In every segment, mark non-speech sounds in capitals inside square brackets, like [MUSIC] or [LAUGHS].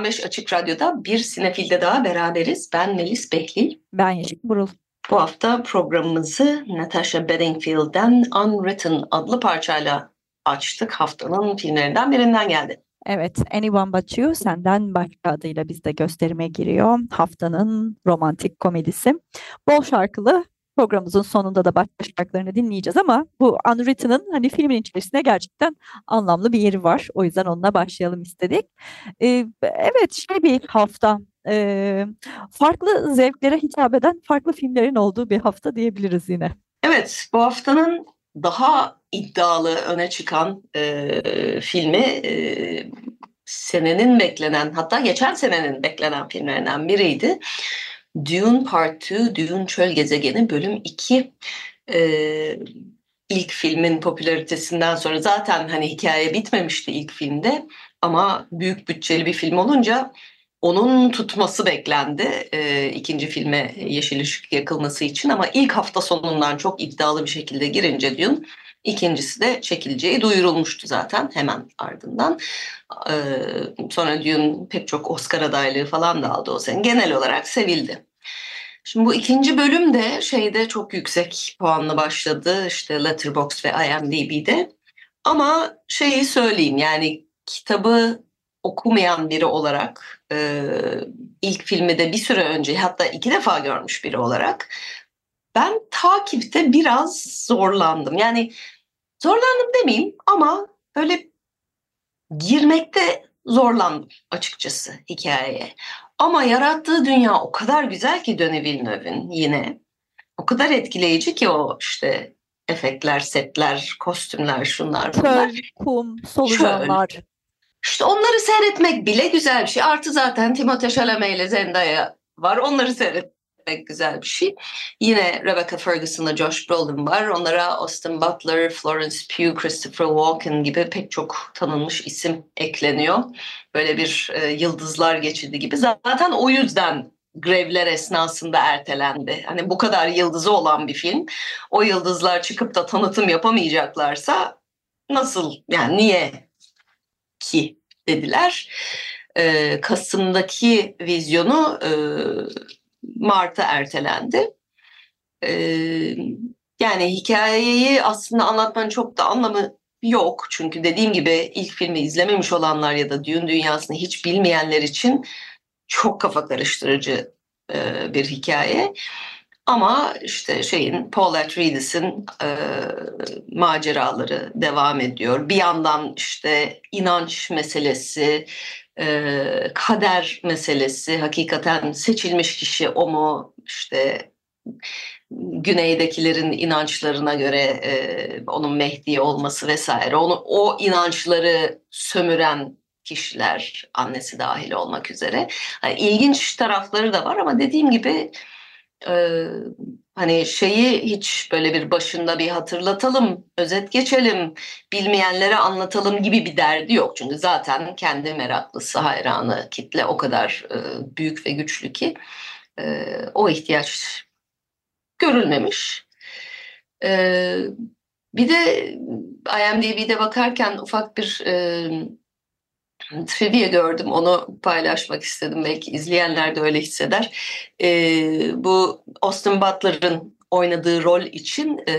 95 Açık Radyo'da bir sinefilde daha beraberiz. Ben Melis Behlil. Ben Yeşil Burul. Bu hafta programımızı Natasha Bedingfield'den Unwritten adlı parçayla açtık. Haftanın filmlerinden birinden geldi. Evet, Anyone But You senden başka adıyla bizde gösterime giriyor. Haftanın romantik komedisi. Bol şarkılı programımızın sonunda da başka şarkılarını dinleyeceğiz ama bu Unwritten'ın hani filmin içerisinde gerçekten anlamlı bir yeri var. O yüzden onunla başlayalım istedik. Ee, evet şey bir hafta e, farklı zevklere hitap eden farklı filmlerin olduğu bir hafta diyebiliriz yine. Evet bu haftanın daha iddialı öne çıkan e, filmi e, senenin beklenen hatta geçen senenin beklenen filmlerinden biriydi. Dune Part 2, Dune Çöl Gezegeni bölüm 2 ee, ilk filmin popülaritesinden sonra zaten hani hikaye bitmemişti ilk filmde ama büyük bütçeli bir film olunca onun tutması beklendi e, ikinci filme yeşil ışık yakılması için ama ilk hafta sonundan çok iddialı bir şekilde girince Dune İkincisi de çekileceği duyurulmuştu zaten hemen ardından. Ee, sonra Dune pek çok Oscar adaylığı falan da aldı o sene. Genel olarak sevildi. Şimdi bu ikinci bölüm de şeyde çok yüksek puanla başladı. İşte Letterboxd ve IMDb'de. Ama şeyi söyleyeyim yani kitabı okumayan biri olarak e, ilk filmi de bir süre önce hatta iki defa görmüş biri olarak ben takipte biraz zorlandım. Yani zorlandım demeyeyim ama böyle girmekte zorlandım açıkçası hikayeye. Ama yarattığı dünya o kadar güzel ki Denis Villeneuve'in yine. O kadar etkileyici ki o işte efektler, setler, kostümler, şunlar bunlar. Çöl, kum, solucanlar. İşte onları seyretmek bile güzel bir şey. Artı zaten Timothée Chalamet ile Zendaya var. Onları seyret pek güzel bir şey. Yine Rebecca Ferguson'la Josh Brolin var. Onlara Austin Butler, Florence Pugh, Christopher Walken gibi pek çok tanınmış isim ekleniyor. Böyle bir e, yıldızlar geçidi gibi. Zaten o yüzden grevler esnasında ertelendi. Hani bu kadar yıldızı olan bir film. O yıldızlar çıkıp da tanıtım yapamayacaklarsa nasıl yani niye ki dediler. Ee, Kasım'daki vizyonu e, Mart'a ertelendi. Ee, yani hikayeyi aslında anlatmanın çok da anlamı yok. Çünkü dediğim gibi ilk filmi izlememiş olanlar ya da düğün dünyasını hiç bilmeyenler için çok kafa karıştırıcı e, bir hikaye. Ama işte şeyin Paul Atreides'in e, maceraları devam ediyor. Bir yandan işte inanç meselesi, e, kader meselesi hakikaten seçilmiş kişi o mu? İşte güneydekilerin inançlarına göre e, onun Mehdi olması vesaire. Onu o inançları sömüren kişiler annesi dahil olmak üzere. Yani ilginç tarafları da var ama dediğim gibi e, hani şeyi hiç böyle bir başında bir hatırlatalım, özet geçelim, bilmeyenlere anlatalım gibi bir derdi yok. Çünkü zaten kendi meraklısı, hayranı, kitle o kadar e, büyük ve güçlü ki e, o ihtiyaç görülmemiş. E, bir de IMDb'de bakarken ufak bir e, trivia gördüm onu paylaşmak istedim belki izleyenler de öyle hisseder. Ee, bu Austin Butler'ın oynadığı rol için e,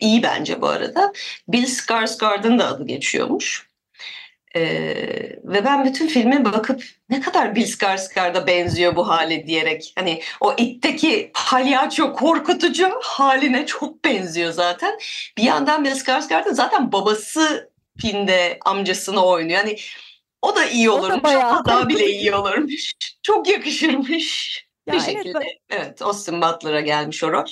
iyi bence bu arada. Bill Skarsgård'ın da adı geçiyormuş. Ee, ve ben bütün filme bakıp ne kadar Bill Skarsgård'a benziyor bu hali diyerek hani o itteki palyaço korkutucu haline çok benziyor zaten. Bir yandan Bill Skarsgård'ın zaten babası filmde amcasını oynuyor. Yani o da iyi olurmuş. Bayağı... Daha bile iyi olurmuş. Çok yakışırmış. Ya bir evet, şekilde. Ben... Evet Austin Butler'a gelmiş o rol.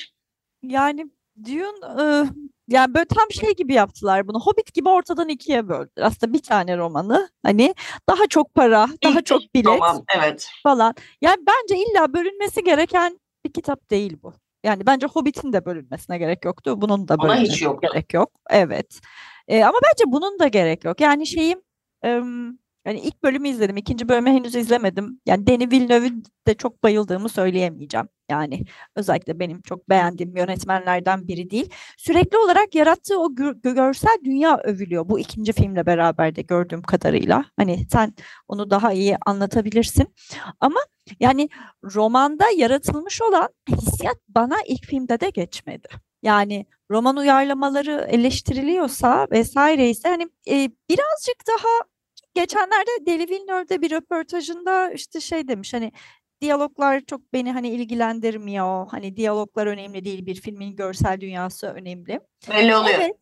Yani Dune e, Yani böyle tam şey gibi yaptılar bunu. Hobbit gibi ortadan ikiye böldüler. Aslında bir tane romanı. Hani daha çok para, daha İlk çok bilet Roman, evet. falan. Yani bence illa bölünmesi gereken bir kitap değil bu. Yani bence Hobbit'in de bölünmesine gerek yoktu. Bunun da Ona hiç bölünmesine yoktu. gerek yok. Evet. Ee, ama bence bunun da gerek yok. Yani şeyim em, yani ilk bölümü izledim. ikinci bölümü henüz izlemedim. Yani Denis Villeneuve'ün de çok bayıldığımı söyleyemeyeceğim. Yani özellikle benim çok beğendiğim yönetmenlerden biri değil. Sürekli olarak yarattığı o gö- görsel dünya övülüyor. Bu ikinci filmle beraber de gördüğüm kadarıyla. Hani sen onu daha iyi anlatabilirsin. Ama yani romanda yaratılmış olan hissiyat bana ilk filmde de geçmedi. Yani roman uyarlamaları eleştiriliyorsa vesaire ise hani e, birazcık daha geçenlerde Denis Villeneuve'de bir röportajında işte şey demiş hani diyaloglar çok beni hani ilgilendirmiyor. Hani diyaloglar önemli değil bir filmin görsel dünyası önemli. Belli oluyor. Evet.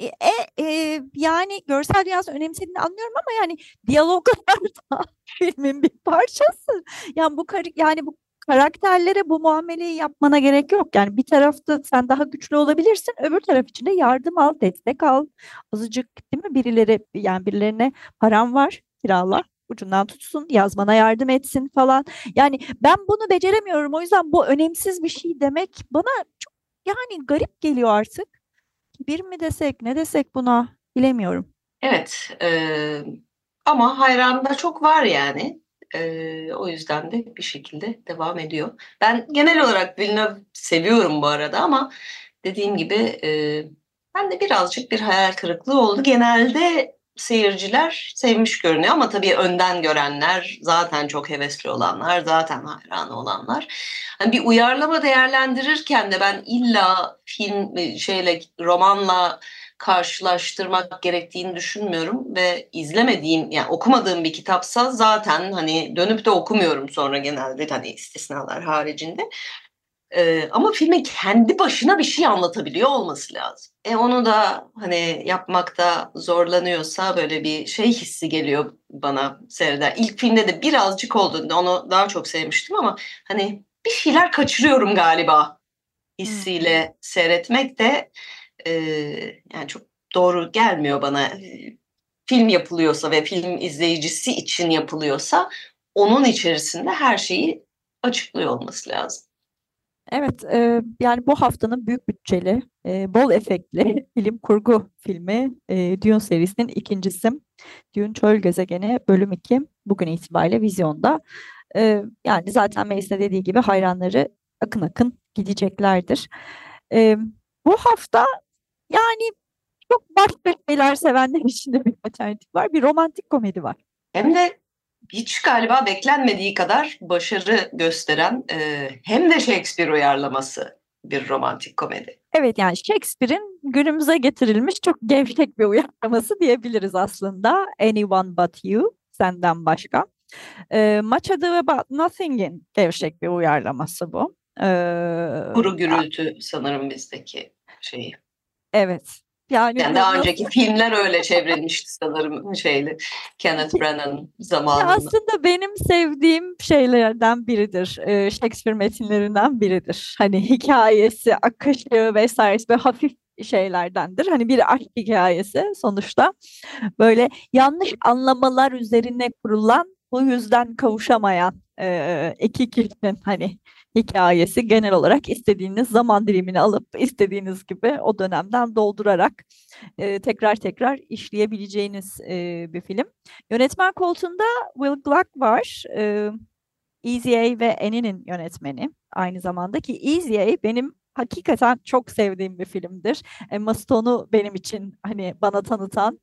E, e, e, yani görsel dünyası önemsediğini anlıyorum ama yani diyaloglar [LAUGHS] da filmin bir parçası. Yani bu yani bu karakterlere bu muameleyi yapmana gerek yok. Yani bir tarafta sen daha güçlü olabilirsin, öbür taraf için de yardım al, destek al. Azıcık değil mi? Birileri yani birilerine param var, kirala, ucundan tutsun, yazmana yardım etsin falan. Yani ben bunu beceremiyorum. O yüzden bu önemsiz bir şey demek bana çok yani garip geliyor artık. Bir mi desek, ne desek buna bilemiyorum. Evet. e, ama hayran da çok var yani. E, o yüzden de bir şekilde devam ediyor. Ben genel olarak Villeneuve seviyorum bu arada ama dediğim gibi e, ben de birazcık bir hayal kırıklığı oldu. Genelde seyirciler sevmiş görünüyor ama tabii önden görenler, zaten çok hevesli olanlar, zaten hayranı olanlar. Hani bir uyarlama değerlendirirken de ben illa film şeyle romanla karşılaştırmak gerektiğini düşünmüyorum ve izlemediğim yani okumadığım bir kitapsa zaten hani dönüp de okumuyorum sonra genelde hani istisnalar haricinde. Ee, ama filmin kendi başına bir şey anlatabiliyor olması lazım. E onu da hani yapmakta zorlanıyorsa böyle bir şey hissi geliyor bana seyreder. İlk filmde de birazcık oldu. Onu daha çok sevmiştim ama hani bir şeyler kaçırıyorum galiba hissiyle seyretmek de e, yani çok doğru gelmiyor bana. Film yapılıyorsa ve film izleyicisi için yapılıyorsa onun içerisinde her şeyi açıklıyor olması lazım. Evet, e, yani bu haftanın büyük bütçeli, e, bol efektli [LAUGHS] bilim kurgu filmi e, Dune serisinin ikincisi. Dune Çöl Gezegeni bölüm 2 bugün itibariyle vizyonda. E, yani zaten Melis'in dediği gibi hayranları akın akın gideceklerdir. E, bu hafta yani çok başka şeyler sevenler için de bir alternatif var. Bir romantik komedi var. Hem de hiç galiba beklenmediği kadar başarı gösteren e, hem de Shakespeare uyarlaması bir romantik komedi. Evet yani Shakespeare'in günümüze getirilmiş çok gevşek bir uyarlaması diyebiliriz aslında. Anyone But You, senden başka. E, Much Ado About Nothing'in gevşek bir uyarlaması bu. E, Kuru gürültü sanırım bizdeki şeyi. Evet. Yani, Yani daha nasıl- önceki [LAUGHS] filmler öyle çevrilmişti sanırım şeyli Kenneth Branagh Ya zamanında. aslında benim sevdiğim şeylerden biridir. e, Shakespeare metinlerinden biridir. Hani hikayesi, akışı vesairesi böyle hafif şeylerdendir. Hani bir aşk hikayesi sonuçta. Böyle yanlış anlamalar üzerine kurulan, bu yüzden kavuşamayan e, iki kişinin hani hikayesi genel olarak istediğiniz zaman dilimini alıp istediğiniz gibi o dönemden doldurarak e, tekrar tekrar işleyebileceğiniz e, bir film. Yönetmen koltuğunda Will Gluck var. E, Easy A ve Annie'nin yönetmeni aynı zamanda ki Easy A benim hakikaten çok sevdiğim bir filmdir. Emma Stone'u benim için hani bana tanıtan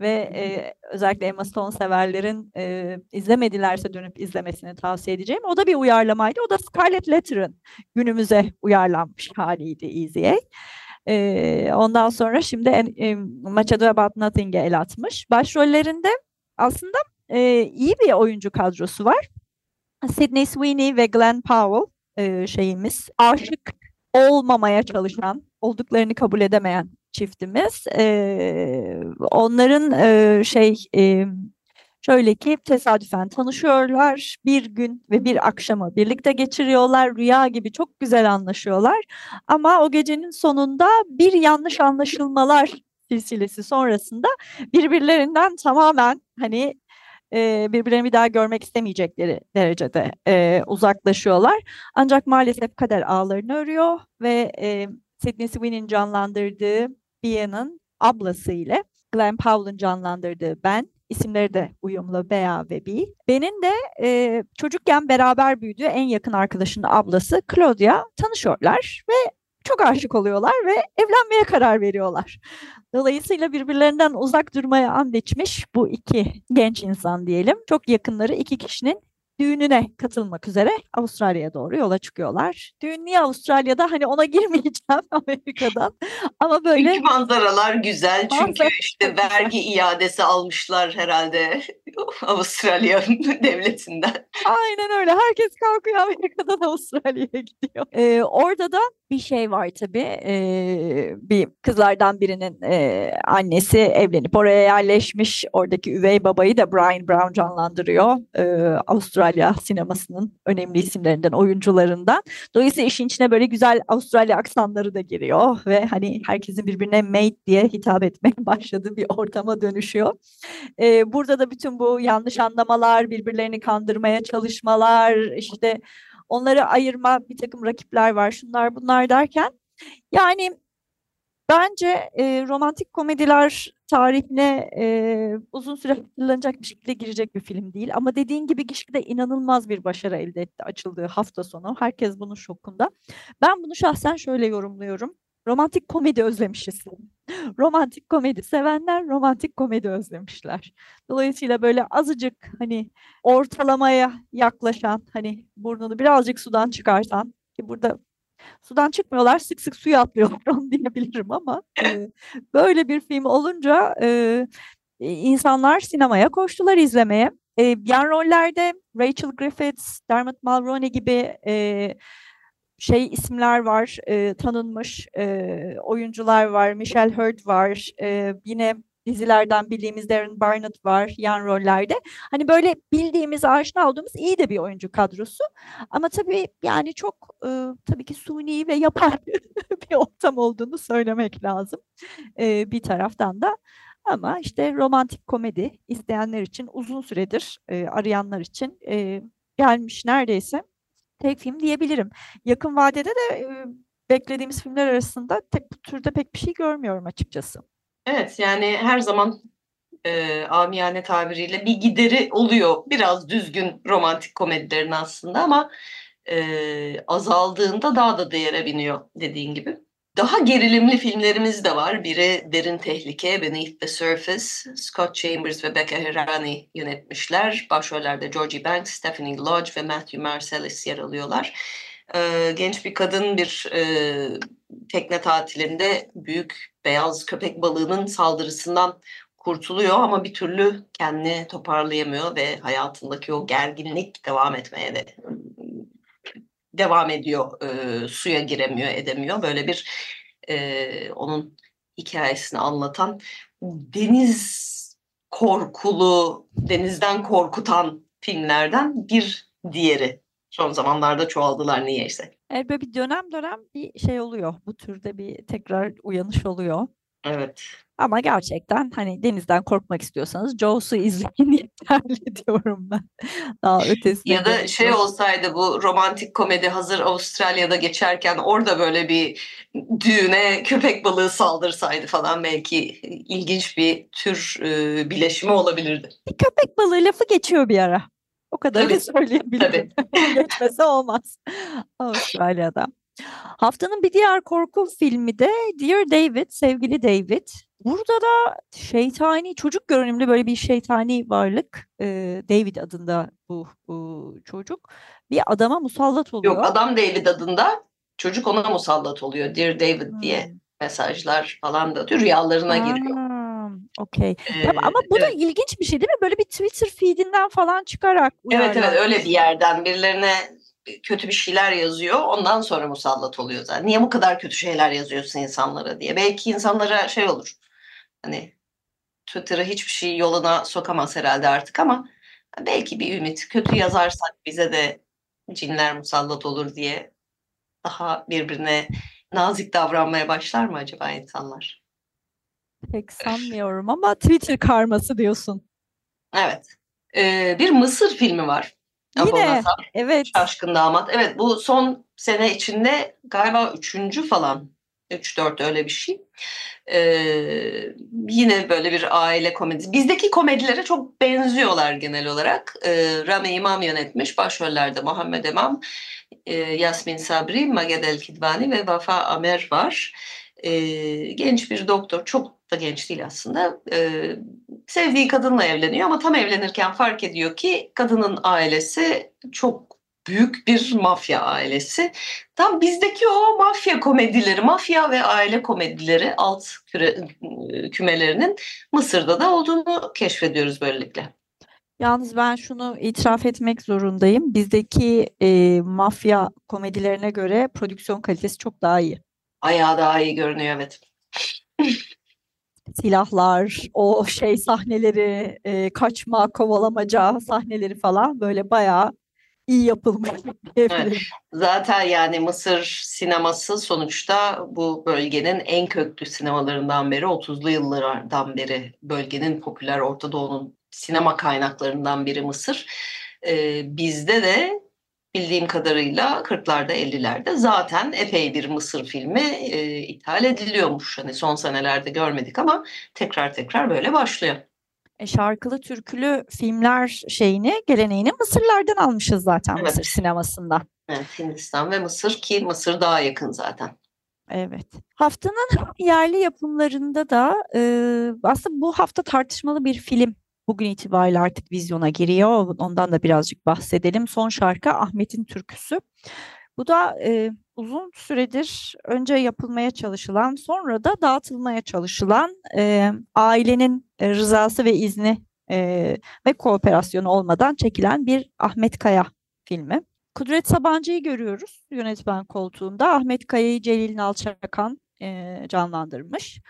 ve e, özellikle Emma Stone severlerin e, izlemedilerse dönüp izlemesini tavsiye edeceğim. O da bir uyarlamaydı. O da Scarlett Letter'ın günümüze uyarlanmış haliydi Easy A. E, ondan sonra şimdi en, e, Machado About Nothing'e el atmış. Başrollerinde aslında e, iyi bir oyuncu kadrosu var. Sydney Sweeney ve Glenn Powell e, şeyimiz aşık olmamaya çalışan, olduklarını kabul edemeyen çiftimiz. E, onların e, şey e, Şöyle ki tesadüfen tanışıyorlar. Bir gün ve bir akşamı birlikte geçiriyorlar. Rüya gibi çok güzel anlaşıyorlar. Ama o gecenin sonunda bir yanlış anlaşılmalar silsilesi sonrasında birbirlerinden tamamen hani e, birbirlerini bir daha görmek istemeyecekleri derecede e, uzaklaşıyorlar. Ancak maalesef kader ağlarını örüyor ve e, Sidney Sweeney'in canlandırdığı Bia'nın ablası ile Glenn Powell'ın canlandırdığı Ben isimleri de uyumlu Bea ve Bee. Ben'in de e, çocukken beraber büyüdüğü en yakın arkadaşının ablası Claudia tanışıyorlar ve çok aşık oluyorlar ve evlenmeye karar veriyorlar. Dolayısıyla birbirlerinden uzak durmaya and içmiş bu iki genç insan diyelim. Çok yakınları iki kişinin düğününe katılmak üzere Avustralya'ya doğru yola çıkıyorlar. Düğün niye Avustralya'da? Hani ona [LAUGHS] girmeyeceğim Amerika'dan. Ama böyle... Çünkü manzaralar güzel. Çünkü Manzara işte vergi iadesi almışlar herhalde [LAUGHS] Avustralya [LAUGHS] devletinden. Aynen öyle. Herkes kalkıyor Amerika'dan [LAUGHS] Avustralya'ya gidiyor. Ee, orada da bir şey var tabii. Ee, bir kızlardan birinin e, annesi evlenip oraya yerleşmiş. Oradaki üvey babayı da Brian Brown canlandırıyor. Ee, Avustralya sinemasının önemli isimlerinden, oyuncularından. Dolayısıyla işin içine böyle güzel Avustralya aksanları da giriyor ve hani herkesin birbirine mate diye hitap etmeye başladığı bir ortama dönüşüyor. Ee, burada da bütün bu yanlış anlamalar, birbirlerini kandırmaya çalışmalar, işte onları ayırma bir takım rakipler var, şunlar bunlar derken yani bence e, romantik komediler tarihine e, uzun süre hatırlanacak bir şekilde girecek bir film değil. Ama dediğin gibi Gişki'de inanılmaz bir başarı elde etti açıldığı hafta sonu. Herkes bunun şokunda. Ben bunu şahsen şöyle yorumluyorum. Romantik komedi özlemişiz. romantik komedi sevenler romantik komedi özlemişler. Dolayısıyla böyle azıcık hani ortalamaya yaklaşan hani burnunu birazcık sudan çıkartan ki burada sudan çıkmıyorlar sık sık suya atlıyorlar onu [LAUGHS] diyebilirim ama e, böyle bir film olunca e, insanlar sinemaya koştular izlemeye. E, yan rollerde Rachel Griffiths, Dermot Mulroney gibi e, şey isimler var, e, tanınmış e, oyuncular var, Michelle Hurd var, e, yine dizilerden bildiğimiz Darren Barnett var yan rollerde. Hani böyle bildiğimiz, aşina olduğumuz iyi de bir oyuncu kadrosu. Ama tabii yani çok e, tabii ki suni ve yapay [LAUGHS] bir ortam olduğunu söylemek lazım e, bir taraftan da. Ama işte romantik komedi isteyenler için uzun süredir e, arayanlar için e, gelmiş neredeyse tek film diyebilirim. Yakın vadede de beklediğimiz filmler arasında tek bu türde pek bir şey görmüyorum açıkçası. Evet yani her zaman e, amiyane tabiriyle bir gideri oluyor. Biraz düzgün romantik komedilerin aslında ama e, azaldığında daha da değere biniyor dediğin gibi. Daha gerilimli filmlerimiz de var. Biri Derin Tehlike, Beneath the Surface. Scott Chambers ve Becca Herani yönetmişler. Başrollerde Georgie Banks, Stephanie Lodge ve Matthew Marcellus yer alıyorlar. Ee, genç bir kadın bir e, tekne tatilinde büyük beyaz köpek balığının saldırısından kurtuluyor ama bir türlü kendini toparlayamıyor ve hayatındaki o gerginlik devam etmeye de devam ediyor. E, suya giremiyor, edemiyor. Böyle bir e, onun hikayesini anlatan deniz korkulu, denizden korkutan filmlerden bir diğeri. Son zamanlarda çoğaldılar niyeyse. Evet böyle bir dönem dönem bir şey oluyor. Bu türde bir tekrar uyanış oluyor. Evet. Ama gerçekten hani denizden korkmak istiyorsanız Jaws'u izleyin [LAUGHS] yeterli diyorum ben. Daha ötesi. Ya da şey olsaydı bu romantik komedi hazır Avustralya'da geçerken orada böyle bir düğüne köpek balığı saldırsaydı falan belki ilginç bir tür e, bileşimi olabilirdi. Bir köpek balığı lafı geçiyor bir ara. O kadar da söyleyebilirim. [LAUGHS] Geçmese olmaz Avustralya'da. Haftanın bir diğer korku filmi de Dear David, Sevgili David. Burada da şeytani, çocuk görünümlü böyle bir şeytani varlık. E, David adında bu, bu çocuk. Bir adama musallat oluyor. Yok adam David adında çocuk ona musallat oluyor. Dear David hmm. diye mesajlar falan da rüyalarına Aa, giriyor. Okey. Ee, ama bu evet. da ilginç bir şey değil mi? Böyle bir Twitter feedinden falan çıkarak. Evet evet öyle bir yerden birilerine kötü bir şeyler yazıyor. Ondan sonra musallat oluyor zaten. Niye bu kadar kötü şeyler yazıyorsun insanlara diye. Belki insanlara şey olur. Hani Twitter'ı hiçbir şey yoluna sokamaz herhalde artık ama belki bir ümit. Kötü yazarsak bize de cinler musallat olur diye daha birbirine nazik davranmaya başlar mı acaba insanlar? Pek sanmıyorum ama Twitter karması diyorsun. Evet. Ee, bir Mısır filmi var. Yine, evet. Şaşkın Damat. Evet bu son sene içinde galiba üçüncü falan. Üç dört öyle bir şey. Ee, yine böyle bir aile komedisi. Bizdeki komedilere çok benziyorlar genel olarak. Ee, Rami İmam yönetmiş. Başrollerde Muhammed Emam, e, Yasmin Sabri, Maged El Kidvani ve Vafa Amer var. Ee, genç bir doktor. Çok da genç değil aslında. Ee, sevdiği kadınla evleniyor ama tam evlenirken fark ediyor ki kadının ailesi çok büyük bir mafya ailesi. Tam bizdeki o mafya komedileri, mafya ve aile komedileri alt küre, kümelerinin Mısır'da da olduğunu keşfediyoruz böylelikle. Yalnız ben şunu itiraf etmek zorundayım. Bizdeki e, mafya komedilerine göre prodüksiyon kalitesi çok daha iyi. Ayağı daha iyi görünüyor evet. Silahlar, o şey sahneleri, e, kaçma, kovalamaca sahneleri falan böyle bayağı iyi yapılmış [LAUGHS] diyebilirim. Zaten yani Mısır sineması sonuçta bu bölgenin en köklü sinemalarından beri 30'lu yıllardan beri bölgenin popüler Orta Doğu'nun sinema kaynaklarından biri Mısır. Ee, bizde de bildiğim kadarıyla 40'larda 50'lerde zaten epey bir Mısır filmi e, ithal ediliyormuş. Hani son senelerde görmedik ama tekrar tekrar böyle başlıyor. E, şarkılı türkülü filmler şeyini, geleneğini Mısırlardan almışız zaten Evet. Mısır sinemasında. Evet, Hindistan ve Mısır ki Mısır daha yakın zaten. Evet. Haftanın yerli yapımlarında da e, aslında bu hafta tartışmalı bir film bugün itibariyle artık vizyona giriyor. Ondan da birazcık bahsedelim. Son şarkı Ahmet'in Türküsü. Bu da e, uzun süredir önce yapılmaya çalışılan, sonra da dağıtılmaya çalışılan e, ailenin e, rızası ve izni e, ve kooperasyonu olmadan çekilen bir Ahmet Kaya filmi. Kudret Sabancı'yı görüyoruz yönetmen koltuğunda. Ahmet Kaya'yı Celil Nalçakan e, canlandırmış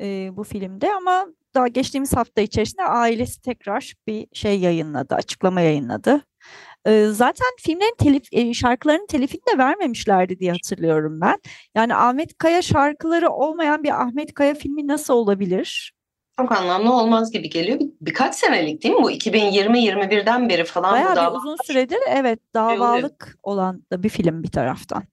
e, bu filmde ama daha geçtiğimiz hafta içerisinde ailesi tekrar bir şey yayınladı, açıklama yayınladı. Zaten filmlerin telif, e, şarkılarının telifini de vermemişlerdi diye hatırlıyorum ben. Yani Ahmet Kaya şarkıları olmayan bir Ahmet Kaya filmi nasıl olabilir? Çok anlamlı olmaz gibi geliyor. Bir, birkaç senelik değil mi bu? 2020-21'den beri falan bu Bayağı bir dava- uzun süredir evet davalık olan da bir film bir taraftan.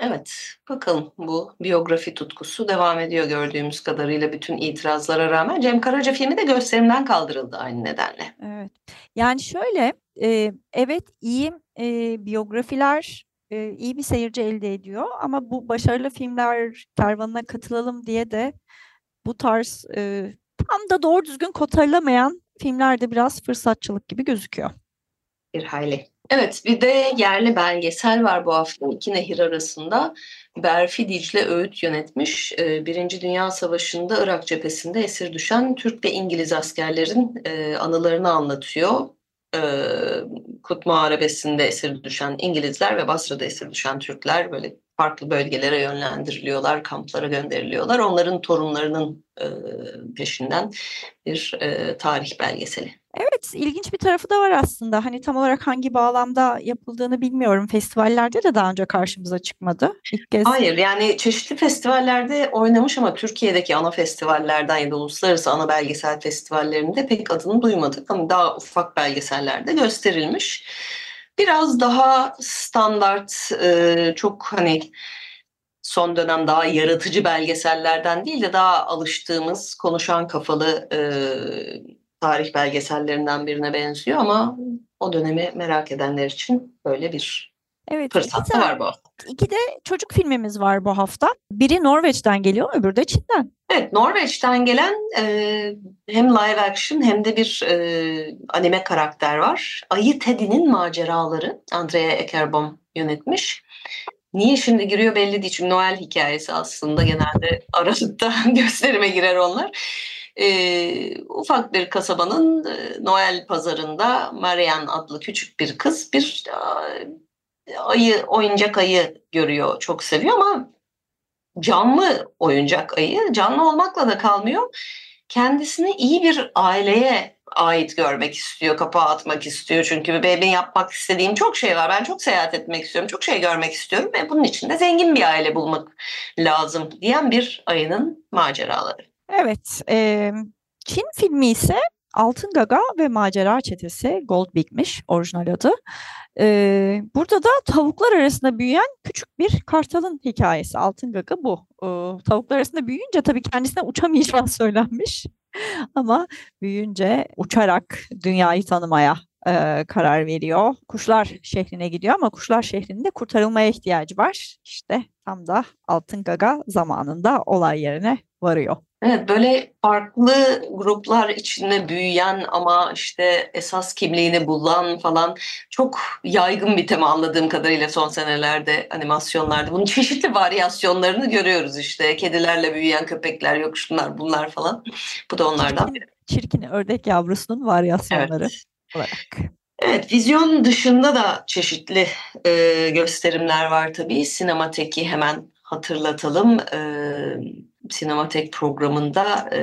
Evet, bakalım bu biyografi tutkusu devam ediyor gördüğümüz kadarıyla bütün itirazlara rağmen. Cem Karaca filmi de gösterimden kaldırıldı aynı nedenle. Evet. Yani şöyle, e, evet iyi e, biyografiler e, iyi bir seyirci elde ediyor ama bu başarılı filmler kervanına katılalım diye de bu tarz e, tam da doğru düzgün kotarılamayan filmlerde biraz fırsatçılık gibi gözüküyor. Bir hayli. Evet, bir de yerli belgesel var bu hafta iki nehir arasında. Berfi Dicle Öğüt yönetmiş. Ee, Birinci Dünya Savaşı'nda Irak cephesinde esir düşen Türk ve İngiliz askerlerin e, anılarını anlatıyor. Ee, Kut Muharebesi'nde esir düşen İngilizler ve Basra'da esir düşen Türkler böyle farklı bölgelere yönlendiriliyorlar, kamplara gönderiliyorlar. Onların torunlarının e, peşinden bir e, tarih belgeseli. Evet, ilginç bir tarafı da var aslında. Hani tam olarak hangi bağlamda yapıldığını bilmiyorum. Festivallerde de daha önce karşımıza çıkmadı. İlk kez Hayır yani çeşitli festivallerde oynamış ama Türkiye'deki ana festivallerden ya da uluslararası ana belgesel festivallerinde pek adını duymadık. Ama daha ufak belgesellerde gösterilmiş. Biraz daha standart e, çok hani son dönem daha yaratıcı belgesellerden değil de daha alıştığımız konuşan kafalı e, tarih belgesellerinden birine benziyor ama o dönemi merak edenler için böyle bir evet, fırsat da var bu hafta. iki de çocuk filmimiz var bu hafta. Biri Norveç'ten geliyor, öbürü de Çin'den. Evet, Norveç'ten gelen e, hem live action hem de bir e, anime karakter var. Ayı Teddy'nin maceraları Andrea Eckerbohm yönetmiş. Niye şimdi giriyor belli değil çünkü Noel hikayesi aslında genelde Aralık'ta [LAUGHS] gösterime girer onlar. E, ufak bir kasabanın e, Noel pazarında Marianne adlı küçük bir kız bir e, ayı, oyuncak ayı görüyor, çok seviyor ama canlı oyuncak ayı canlı olmakla da kalmıyor. kendisini iyi bir aileye ait görmek istiyor, kapağı atmak istiyor. Çünkü benim yapmak istediğim çok şey var. Ben çok seyahat etmek istiyorum, çok şey görmek istiyorum ve bunun için de zengin bir aile bulmak lazım diyen bir ayının maceraları. Evet, e, Çin filmi ise Altın Gaga ve Macera Çetesi Gold Big'miş orijinal adı. Ee, burada da tavuklar arasında büyüyen küçük bir kartalın hikayesi. Altın Gaga bu. Ee, tavuklar arasında büyüyünce tabii kendisine uçamayacağı [LAUGHS] söylenmiş. Ama büyüyünce uçarak dünyayı tanımaya e, karar veriyor. Kuşlar şehrine gidiyor ama kuşlar şehrinde kurtarılmaya ihtiyacı var. İşte tam da Altın Gaga zamanında olay yerine varıyor. Evet böyle farklı gruplar içinde büyüyen ama işte esas kimliğini bulan falan çok yaygın bir tema anladığım kadarıyla son senelerde animasyonlarda. Bunun çeşitli varyasyonlarını görüyoruz işte. Kedilerle büyüyen köpekler yok şunlar bunlar falan. Bu da onlardan biri. Çirkin ördek yavrusunun varyasyonları evet. Olarak. Evet, vizyon dışında da çeşitli e, gösterimler var tabii. Sinemateki hemen hatırlatalım. E, Sinematek programında e,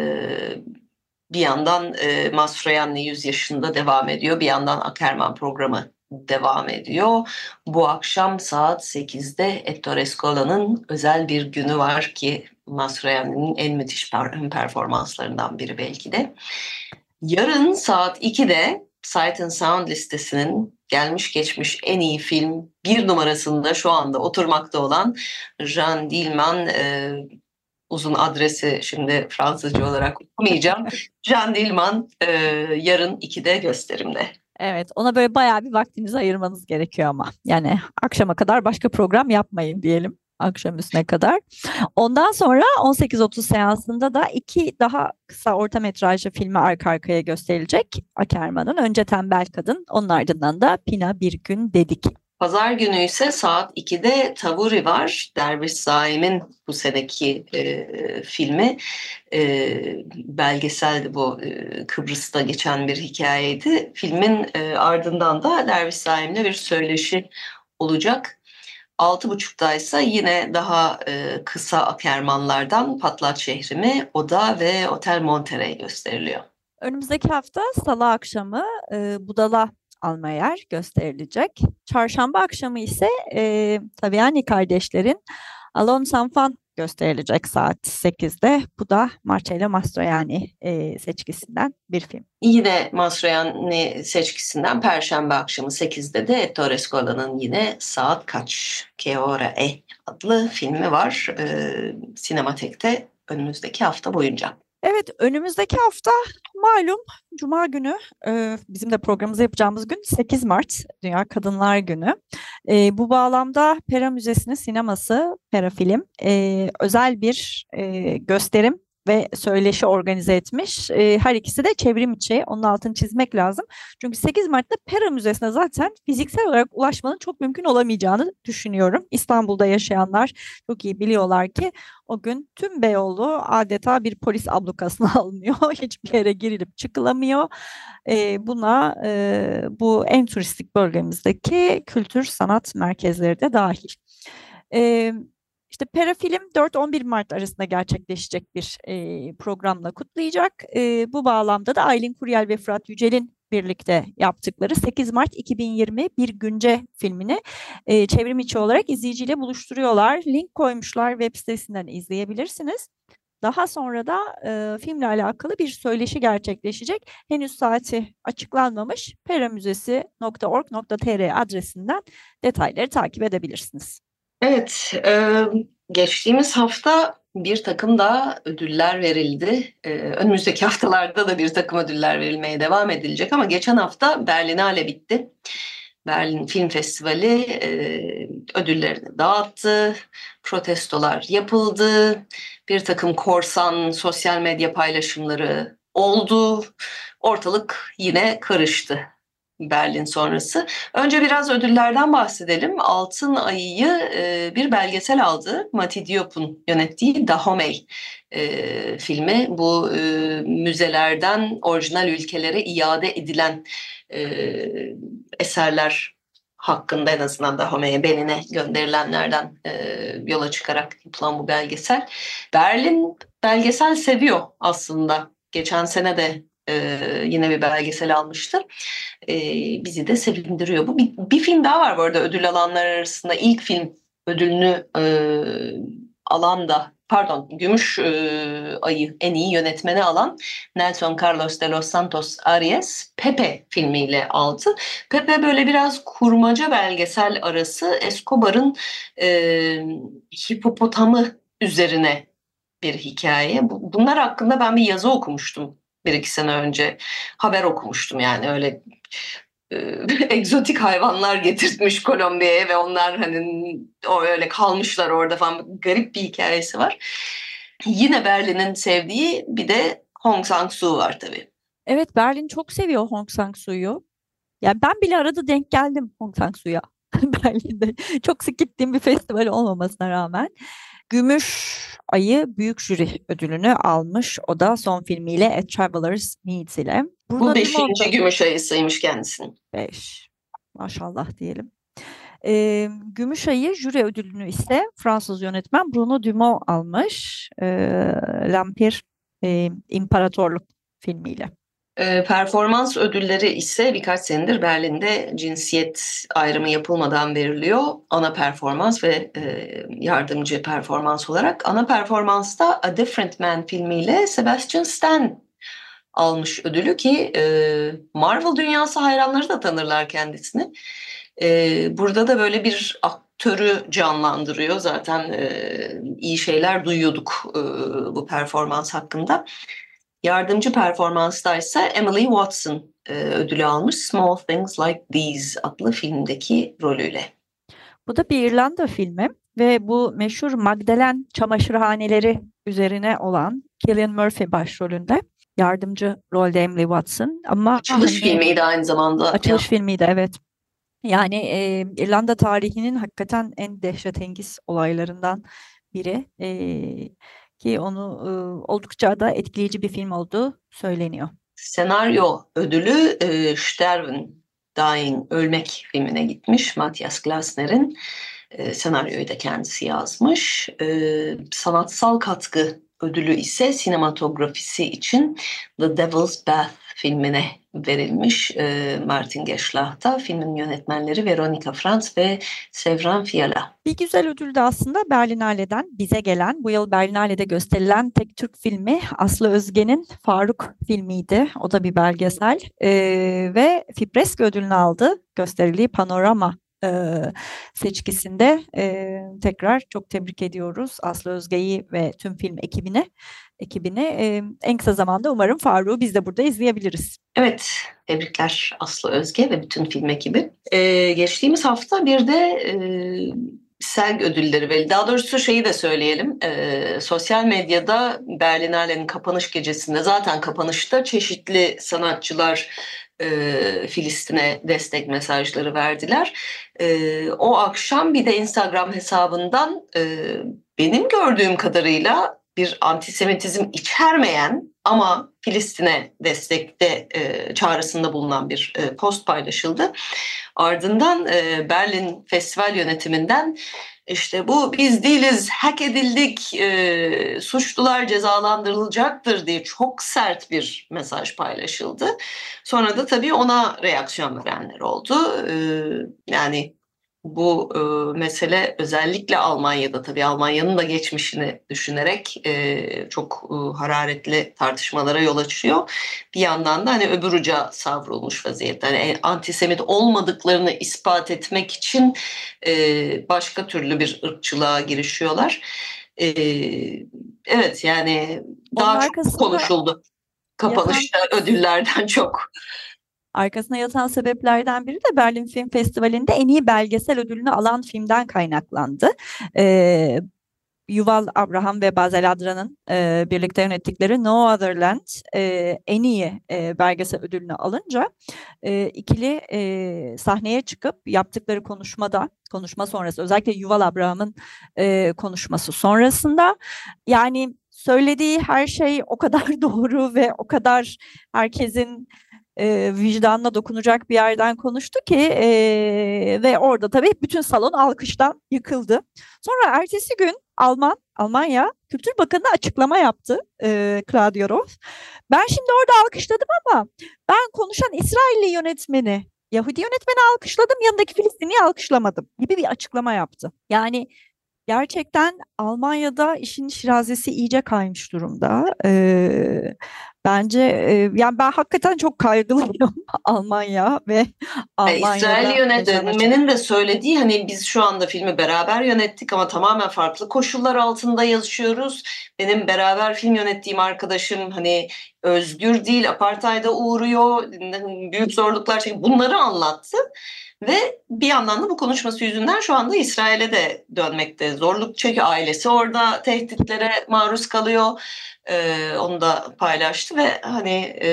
bir yandan e, Mastroianni 100 yaşında devam ediyor. Bir yandan Akerman programı devam ediyor. Bu akşam saat 8'de Ettore Scola'nın özel bir günü var ki Mastroianni'nin en müthiş performanslarından biri belki de. Yarın saat 2'de Sight and Sound listesinin gelmiş geçmiş en iyi film bir numarasında şu anda oturmakta olan Jean Dillman e, uzun adresi şimdi Fransızca olarak okumayacağım. [LAUGHS] Jean Dillman e, yarın 2'de gösterimde. Evet ona böyle bayağı bir vaktinizi ayırmanız gerekiyor ama. Yani akşama kadar başka program yapmayın diyelim akşam üstüne kadar. Ondan sonra 18.30 seansında da iki daha kısa orta metrajlı filmi arka arkaya gösterilecek Akerman'ın. Önce Tembel Kadın, onun ardından da Pina Bir Gün Dedik. Pazar günü ise saat 2'de Tavuri var. Derviş Zaim'in bu seneki e, filmi. E, belgeseldi bu. E, Kıbrıs'ta geçen bir hikayeydi. Filmin e, ardından da Derviş Zaim'le bir söyleşi olacak. Altı buçukta ise yine daha e, kısa akermanlardan Patlat Şehrimi, Oda ve Otel Monterey gösteriliyor. Önümüzdeki hafta salı akşamı e, Budala Almayer gösterilecek. Çarşamba akşamı ise e, Taviani kardeşlerin Alon Sanfan gösterilecek saat 8'de. Bu da Marcello Mastroianni e, seçkisinden bir film. Yine Mastroianni seçkisinden Perşembe akşamı 8'de de Ettore Scola'nın yine Saat Kaç? Che ora e adlı filmi var. E, Sinematek'te önümüzdeki hafta boyunca. Evet önümüzdeki hafta malum Cuma günü e, bizim de programımızı yapacağımız gün 8 Mart Dünya Kadınlar Günü. E, bu bağlamda Pera Müzesi'nin sineması Pera Film e, özel bir e, gösterim ve söyleşi organize etmiş. E, her ikisi de çevrim içi. Onun altını çizmek lazım. Çünkü 8 Mart'ta Pera Müzesi'ne zaten fiziksel olarak ulaşmanın çok mümkün olamayacağını düşünüyorum. İstanbul'da yaşayanlar çok iyi biliyorlar ki o gün tüm Beyoğlu adeta bir polis ablukasına [LAUGHS] alınıyor. Hiçbir yere girilip çıkılamıyor. E, buna e, bu en turistik bölgemizdeki kültür sanat merkezleri de dahil. E, işte Perafilm 4-11 Mart arasında gerçekleşecek bir e, programla kutlayacak. E, bu bağlamda da Aylin Kuryel ve Fırat Yücel'in birlikte yaptıkları 8 Mart 2020 Bir Günce filmini e, çevrim içi olarak izleyiciyle buluşturuyorlar. Link koymuşlar web sitesinden izleyebilirsiniz. Daha sonra da e, filmle alakalı bir söyleşi gerçekleşecek. Henüz saati açıklanmamış. peramüzesi.org.tr adresinden detayları takip edebilirsiniz. Evet, e, geçtiğimiz hafta bir takım daha ödüller verildi. E, önümüzdeki [LAUGHS] haftalarda da bir takım ödüller verilmeye devam edilecek ama geçen hafta Berlinale bitti. Berlin Film Festivali e, ödüllerini dağıttı, protestolar yapıldı, bir takım korsan sosyal medya paylaşımları oldu, ortalık yine karıştı. Berlin sonrası. Önce biraz ödüllerden bahsedelim. Altın Ayı'yı e, bir belgesel aldı. Mati Diop'un yönettiği Dahomey e, filmi. Bu e, müzelerden orijinal ülkelere iade edilen eserler hakkında en azından Dahomey'e Benin'e gönderilenlerden e, yola çıkarak yapılan bu belgesel. Berlin belgesel seviyor aslında geçen sene de e, yine bir belgesel almıştı. E, bizi de sevindiriyor. Bu bir, bir film daha var bu arada ödül alanlar arasında. ilk film ödülünü e, alan da pardon Gümüş e, Ayı en iyi yönetmeni alan Nelson Carlos de los Santos Arias Pepe filmiyle aldı. Pepe böyle biraz kurmaca belgesel arası Escobar'ın e, hipopotamı üzerine bir hikaye. Bunlar hakkında ben bir yazı okumuştum bir iki sene önce. Haber okumuştum yani öyle e, [LAUGHS] egzotik hayvanlar getirtmiş Kolombiya'ya ve onlar hani o öyle kalmışlar orada falan garip bir hikayesi var. Yine Berlin'in sevdiği bir de Hong Sang-soo var tabii. Evet Berlin çok seviyor Hong Sang-soo'yu. Yani ben bile arada denk geldim Hong Sang-soo'ya [LAUGHS] Berlin'de. Çok sık gittiğim bir festival olmamasına rağmen. Gümüş Ayı Büyük Jüri ödülünü almış. O da son filmiyle A Traveler's Needs ile. Burada Bu beşinci Gümüş Ayısıymış kendisinin. Beş. Maşallah diyelim. E, Gümüş Ayı jüri ödülünü ise Fransız yönetmen Bruno Dumont almış. E, Lampir e, İmparatorluk filmiyle. E, performans ödülleri ise birkaç senedir Berlin'de cinsiyet ayrımı yapılmadan veriliyor. Ana performans ve e, yardımcı performans olarak. Ana performansta A Different Man filmiyle Sebastian Stan almış ödülü ki e, Marvel dünyası hayranları da tanırlar kendisini. E, burada da böyle bir aktörü canlandırıyor. Zaten iyi şeyler duyuyorduk bu performans hakkında. Yardımcı performansta ise Emily Watson e, ödülü almış Small Things Like These adlı filmdeki rolüyle. Bu da bir İrlanda filmi ve bu meşhur Magdalen çamaşırhaneleri üzerine olan Cillian Murphy başrolünde. Yardımcı rolde Emily Watson ama açılış hani, filmiydi aynı zamanda. Açılış ya. filmiydi evet. Yani e, İrlanda tarihinin hakikaten en dehşetengiz olaylarından biri. E, ki onu e, oldukça da etkileyici bir film olduğu söyleniyor. Senaryo ödülü e, Sterven Dying Ölmek filmine gitmiş Matthias Glasner'in e, senaryoyu da kendisi yazmış. E, sanatsal katkı ödülü ise sinematografisi için The Devil's Bath filmine verilmiş e, Martin Geschlacht'a. Filmin yönetmenleri Veronica Franz ve Sevran Fiala. Bir güzel ödül de aslında Berlinale'den bize gelen, bu yıl Berlinale'de gösterilen tek Türk filmi Aslı Özge'nin Faruk filmiydi. O da bir belgesel e, ve Fipresk ödülünü aldı gösterildiği Panorama e, seçkisinde e, tekrar çok tebrik ediyoruz Aslı Özge'yi ve tüm film ekibine ekibini e, en kısa zamanda umarım Faruk'u biz de burada izleyebiliriz. Evet, tebrikler Aslı Özge ve bütün film ekibi. Ee, geçtiğimiz hafta bir de e, SELG ödülleri ve daha doğrusu şeyi de söyleyelim. E, sosyal medyada Berlinale'nin kapanış gecesinde zaten kapanışta çeşitli sanatçılar e, Filistin'e destek mesajları verdiler. E, o akşam bir de Instagram hesabından e, benim gördüğüm kadarıyla bir antisemitizm içermeyen ama Filistin'e destekte e, çağrısında bulunan bir e, post paylaşıldı. Ardından e, Berlin Festival yönetiminden işte bu biz değiliz, hack edildik, e, suçlular cezalandırılacaktır diye çok sert bir mesaj paylaşıldı. Sonra da tabii ona reaksiyon verenler oldu. E, yani bu e, mesele özellikle Almanya'da tabii Almanya'nın da geçmişini düşünerek e, çok e, hararetli tartışmalara yol açıyor. Bir yandan da hani öbür uca savrulmuş vaziyette. Hani antisemit olmadıklarını ispat etmek için e, başka türlü bir ırkçılığa girişiyorlar. E, evet yani daha Onun çok konuşuldu. Kapanışta yatan... ödüllerden çok. Arkasına yatan sebeplerden biri de Berlin Film Festivali'nde en iyi belgesel ödülünü alan filmden kaynaklandı. Ee, Yuval Abraham ve Bazel Adra'nın e, birlikte yönettikleri No Other Land e, en iyi e, belgesel ödülünü alınca e, ikili e, sahneye çıkıp yaptıkları konuşmada konuşma sonrası özellikle Yuval Abraham'ın e, konuşması sonrasında yani söylediği her şey o kadar [LAUGHS] doğru ve o kadar herkesin e, vicdanına dokunacak bir yerden konuştu ki e, ve orada tabii bütün salon alkıştan yıkıldı. Sonra ertesi gün Alman, Almanya Kültür Bakanı açıklama yaptı e, Claudio Roth. Ben şimdi orada alkışladım ama ben konuşan İsrailli yönetmeni Yahudi yönetmeni alkışladım, yanındaki Filistinliyi alkışlamadım gibi bir açıklama yaptı. Yani gerçekten Almanya'da işin şirazesi iyice kaymış durumda. Ee, bence e, yani ben hakikaten çok kaygılıyım [LAUGHS] Almanya ve Almanya'da. İsrail yönetmenin de söylediği hani biz şu anda filmi beraber yönettik ama tamamen farklı koşullar altında yazışıyoruz. Benim beraber film yönettiğim arkadaşım hani özgür değil, apartayda uğruyor, büyük zorluklar çekiyor. Bunları anlattı. Ve bir yandan da bu konuşması yüzünden şu anda İsrail'e de dönmekte zorluk çekiyor. Ailesi orada tehditlere maruz kalıyor. Ee, onu da paylaştı ve hani e,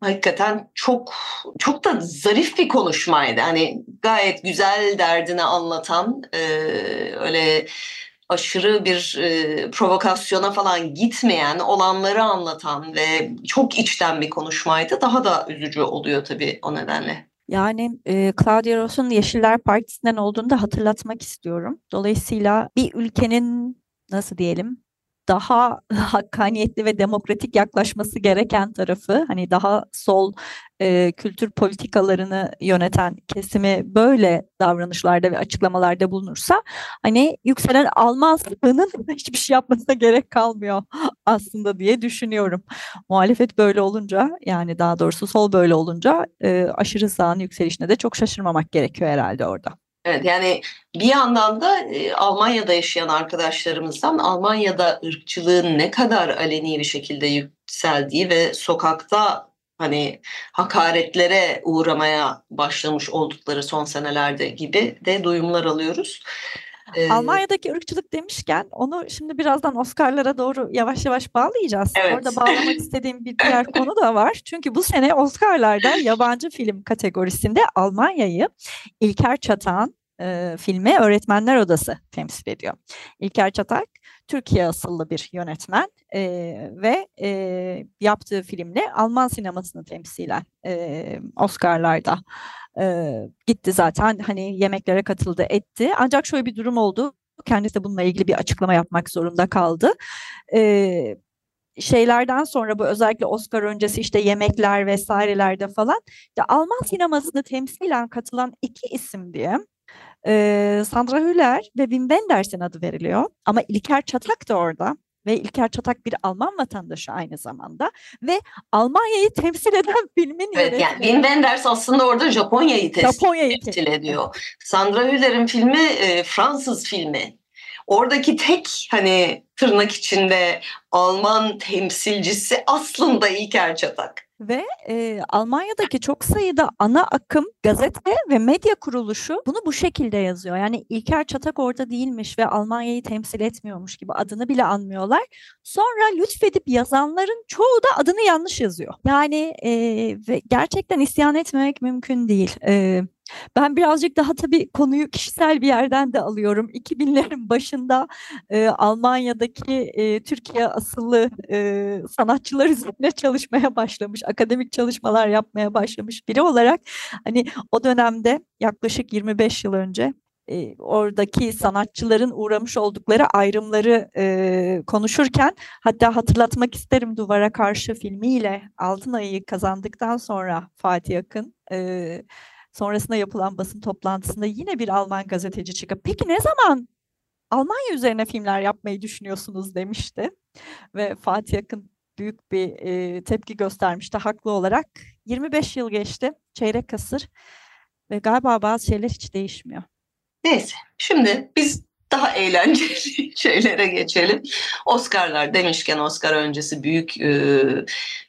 hakikaten çok çok da zarif bir konuşmaydı. Hani gayet güzel derdini anlatan e, öyle aşırı bir e, provokasyona falan gitmeyen, olanları anlatan ve çok içten bir konuşmaydı. Daha da üzücü oluyor tabii o nedenle. Yani e, Claudia Ross'un Yeşiller Partisi'nden olduğunu da hatırlatmak istiyorum. Dolayısıyla bir ülkenin nasıl diyelim daha [LAUGHS] hakkaniyetli ve demokratik yaklaşması gereken tarafı hani daha sol e, kültür politikalarını yöneten kesimi böyle davranışlarda ve açıklamalarda bulunursa hani yükselen Alman sınıfının [LAUGHS] hiçbir şey yapmasına gerek kalmıyor [LAUGHS] aslında diye düşünüyorum. Muhalefet böyle olunca yani daha doğrusu sol böyle olunca e, aşırı sağın yükselişine de çok şaşırmamak gerekiyor herhalde orada. Evet yani bir yandan da e, Almanya'da yaşayan arkadaşlarımızdan Almanya'da ırkçılığın ne kadar aleni bir şekilde yükseldiği ve sokakta hani hakaretlere uğramaya başlamış oldukları son senelerde gibi de duyumlar alıyoruz. Ee, Almanya'daki ırkçılık demişken onu şimdi birazdan Oscar'lara doğru yavaş yavaş bağlayacağız. Evet. Orada bağlamak [LAUGHS] istediğim bir diğer konu da var. Çünkü bu sene Oscar'larda yabancı film kategorisinde Almanya'yı İlker Çatak'ın e, filmi Öğretmenler Odası temsil ediyor. İlker Çatak Türkiye asıllı bir yönetmen e, ve e, yaptığı filmle Alman sinemasını temsilen e, Oscar'larda e, gitti zaten hani yemeklere katıldı etti. Ancak şöyle bir durum oldu. Kendisi de bununla ilgili bir açıklama yapmak zorunda kaldı. E, şeylerden sonra bu özellikle Oscar öncesi işte yemekler vesairelerde falan işte Alman sinemasını temsilen katılan iki isim diye e, Sandra Hüller ve Wim Wenders'in adı veriliyor. Ama İlker Çatak da orada ve İlker Çatak bir Alman vatandaşı aynı zamanda ve Almanya'yı temsil eden [LAUGHS] filmin evet, yönetmeni. Yani Wim Wenders aslında orada Japonya'yı temsil, Japonya'yı temsil ediyor. Sandra Hüller'in filmi e, Fransız filmi. Oradaki tek hani tırnak içinde Alman temsilcisi aslında İlker Çatak. Ve e, Almanya'daki çok sayıda ana akım gazete ve medya kuruluşu bunu bu şekilde yazıyor. Yani İlker Çatak orada değilmiş ve Almanya'yı temsil etmiyormuş gibi adını bile anmıyorlar. Sonra lütfedip yazanların çoğu da adını yanlış yazıyor. Yani e, ve gerçekten isyan etmemek mümkün değil. E, ben birazcık daha tabii konuyu kişisel bir yerden de alıyorum. 2000'lerin başında e, Almanya'daki e, Türkiye asıllı e, sanatçılar üzerine çalışmaya başlamış, akademik çalışmalar yapmaya başlamış biri olarak hani o dönemde yaklaşık 25 yıl önce e, oradaki sanatçıların uğramış oldukları ayrımları e, konuşurken hatta hatırlatmak isterim Duvara Karşı filmiyle Altın Ayı'yı kazandıktan sonra Fatih Akın e, sonrasında yapılan basın toplantısında yine bir Alman gazeteci çıkıp peki ne zaman Almanya üzerine filmler yapmayı düşünüyorsunuz demişti. Ve Fatih Akın büyük bir e, tepki göstermişti haklı olarak. 25 yıl geçti, çeyrek asır ve galiba bazı şeyler hiç değişmiyor. Neyse, şimdi biz daha eğlenceli [LAUGHS] şeylere geçelim. Oscar'lar demişken Oscar öncesi büyük e,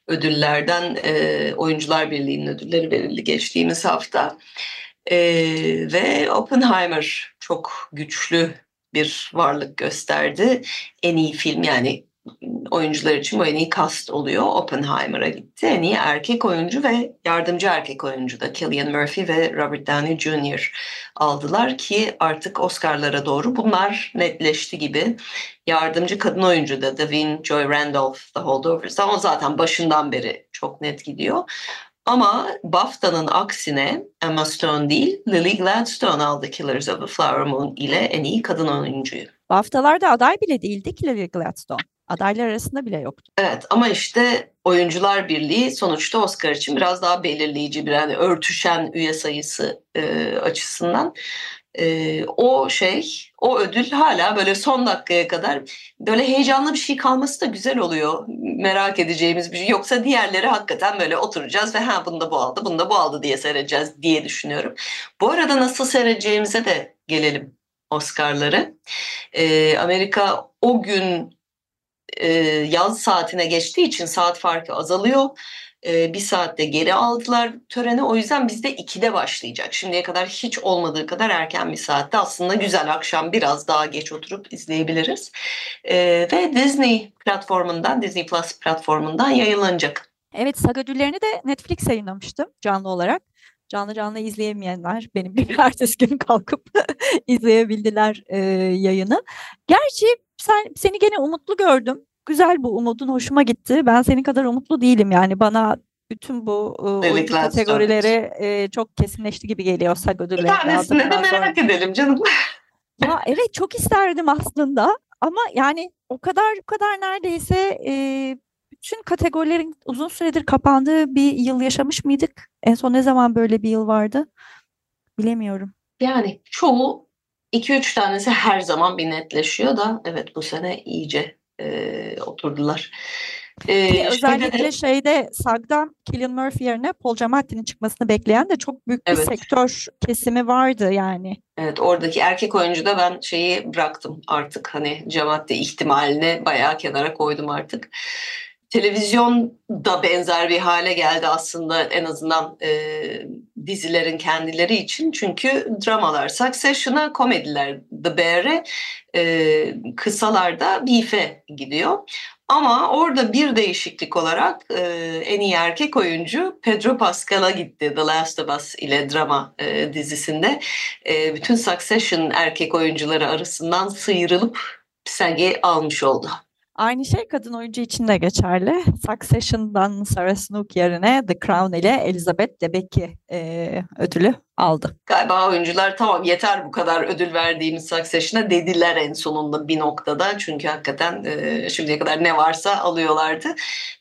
ödüllerden e, Oyuncular Birliği'nin ödülleri verildi geçtiğimiz hafta. E, ve Oppenheimer çok güçlü bir varlık gösterdi. En iyi film yani oyuncular için bu en iyi cast oluyor. Oppenheimer'a gitti. En iyi erkek oyuncu ve yardımcı erkek oyuncu da Cillian Murphy ve Robert Downey Jr. aldılar ki artık Oscar'lara doğru bunlar netleşti gibi. Yardımcı kadın oyuncu da Davin Joy Randolph The Holdovers'da o zaten başından beri çok net gidiyor. Ama BAFTA'nın aksine Emma Stone değil Lily Gladstone aldı Killers of the Flower Moon ile en iyi kadın oyuncuyu. BAFTA'larda aday bile değildi ki Lily Gladstone. Adaylar arasında bile yoktu. Evet ama işte Oyuncular Birliği sonuçta Oscar için biraz daha belirleyici bir yani örtüşen üye sayısı e, açısından. E, o şey, o ödül hala böyle son dakikaya kadar böyle heyecanlı bir şey kalması da güzel oluyor. Merak edeceğimiz bir şey. Yoksa diğerleri hakikaten böyle oturacağız ve ha bunda bu aldı, bunda bu aldı diye seyredeceğiz diye düşünüyorum. Bu arada nasıl seyredeceğimize de gelelim Oscar'ları. E, Amerika o gün e, yaz saatine geçtiği için saat farkı azalıyor. E, bir saatte geri aldılar töreni. O yüzden bizde 2'de başlayacak. Şimdiye kadar hiç olmadığı kadar erken bir saatte aslında güzel akşam biraz daha geç oturup izleyebiliriz. E, ve Disney platformundan, Disney Plus platformundan yayınlanacak. Evet, SAG ödüllerini de Netflix yayınlamıştı canlı olarak. Canlı canlı izleyemeyenler benim gibi [LAUGHS] ertesi gün kalkıp [LAUGHS] izleyebildiler e, yayını. Gerçi sen seni gene umutlu gördüm. Güzel bu umudun hoşuma gitti. Ben senin kadar umutlu değilim yani bana bütün bu e, kategorileri e, çok kesinleşti gibi geliyor SAG ödülleri. Bir tanesini de merak edelim canım. Ya evet çok isterdim aslında ama yani o kadar o kadar neredeyse e, bütün kategorilerin uzun süredir kapandığı bir yıl yaşamış mıydık? En son ne zaman böyle bir yıl vardı? Bilemiyorum. Yani çoğu 2-3 tanesi her zaman bir netleşiyor da evet bu sene iyice e, oturdular. Ee, özellikle de, şeyde SAG'da Cillian Murphy yerine Paul Giamatti'nin çıkmasını bekleyen de çok büyük bir evet. sektör kesimi vardı yani. Evet oradaki erkek oyuncu da ben şeyi bıraktım artık hani Giamatti ihtimalini bayağı kenara koydum artık televizyon da benzer bir hale geldi aslında en azından e, dizilerin kendileri için. Çünkü dramalar Succession'a, komediler The Bear'e, e, kısalarda Beef'e gidiyor. Ama orada bir değişiklik olarak e, en iyi erkek oyuncu Pedro Pascal'a gitti The Last of Us ile drama e, dizisinde. E, bütün Succession erkek oyuncuları arasından sıyrılıp sergi almış oldu. Aynı şey kadın oyuncu için de geçerli. Succession'dan Sarah Snook yerine The Crown ile Elizabeth Debicki e, ödülü aldı. Galiba oyuncular tamam yeter bu kadar ödül verdiğimiz Succession'a dediler en sonunda bir noktada. Çünkü hakikaten e, şimdiye kadar ne varsa alıyorlardı.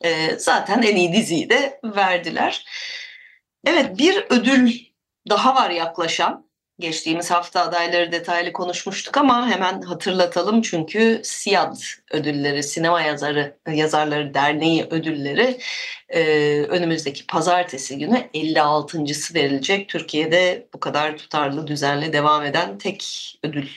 E, zaten en iyi diziyi de verdiler. Evet bir ödül daha var yaklaşan. Geçtiğimiz hafta adayları detaylı konuşmuştuk ama hemen hatırlatalım çünkü SİAD ödülleri, Sinema Yazarı Yazarları Derneği ödülleri e, önümüzdeki pazartesi günü 56.sı verilecek. Türkiye'de bu kadar tutarlı, düzenli devam eden tek ödül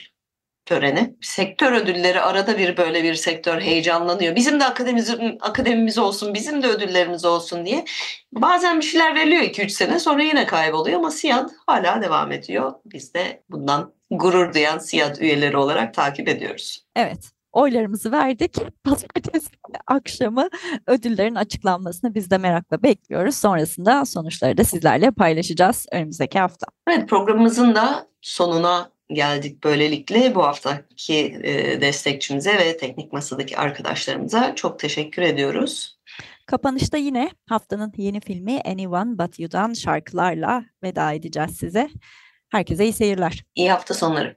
töreni. Sektör ödülleri arada bir böyle bir sektör heyecanlanıyor. Bizim de akademimiz, akademimiz olsun, bizim de ödüllerimiz olsun diye. Bazen bir şeyler veriliyor 2-3 sene sonra yine kayboluyor ama SİAD hala devam ediyor. Biz de bundan gurur duyan SİAD üyeleri olarak takip ediyoruz. Evet oylarımızı verdik. Pazartesi akşamı ödüllerin açıklanmasını biz de merakla bekliyoruz. Sonrasında sonuçları da sizlerle paylaşacağız önümüzdeki hafta. Evet programımızın da sonuna geldik böylelikle. Bu haftaki e, destekçimize ve teknik masadaki arkadaşlarımıza çok teşekkür ediyoruz. Kapanışta yine haftanın yeni filmi Anyone But You'dan şarkılarla veda edeceğiz size. Herkese iyi seyirler. İyi hafta sonları.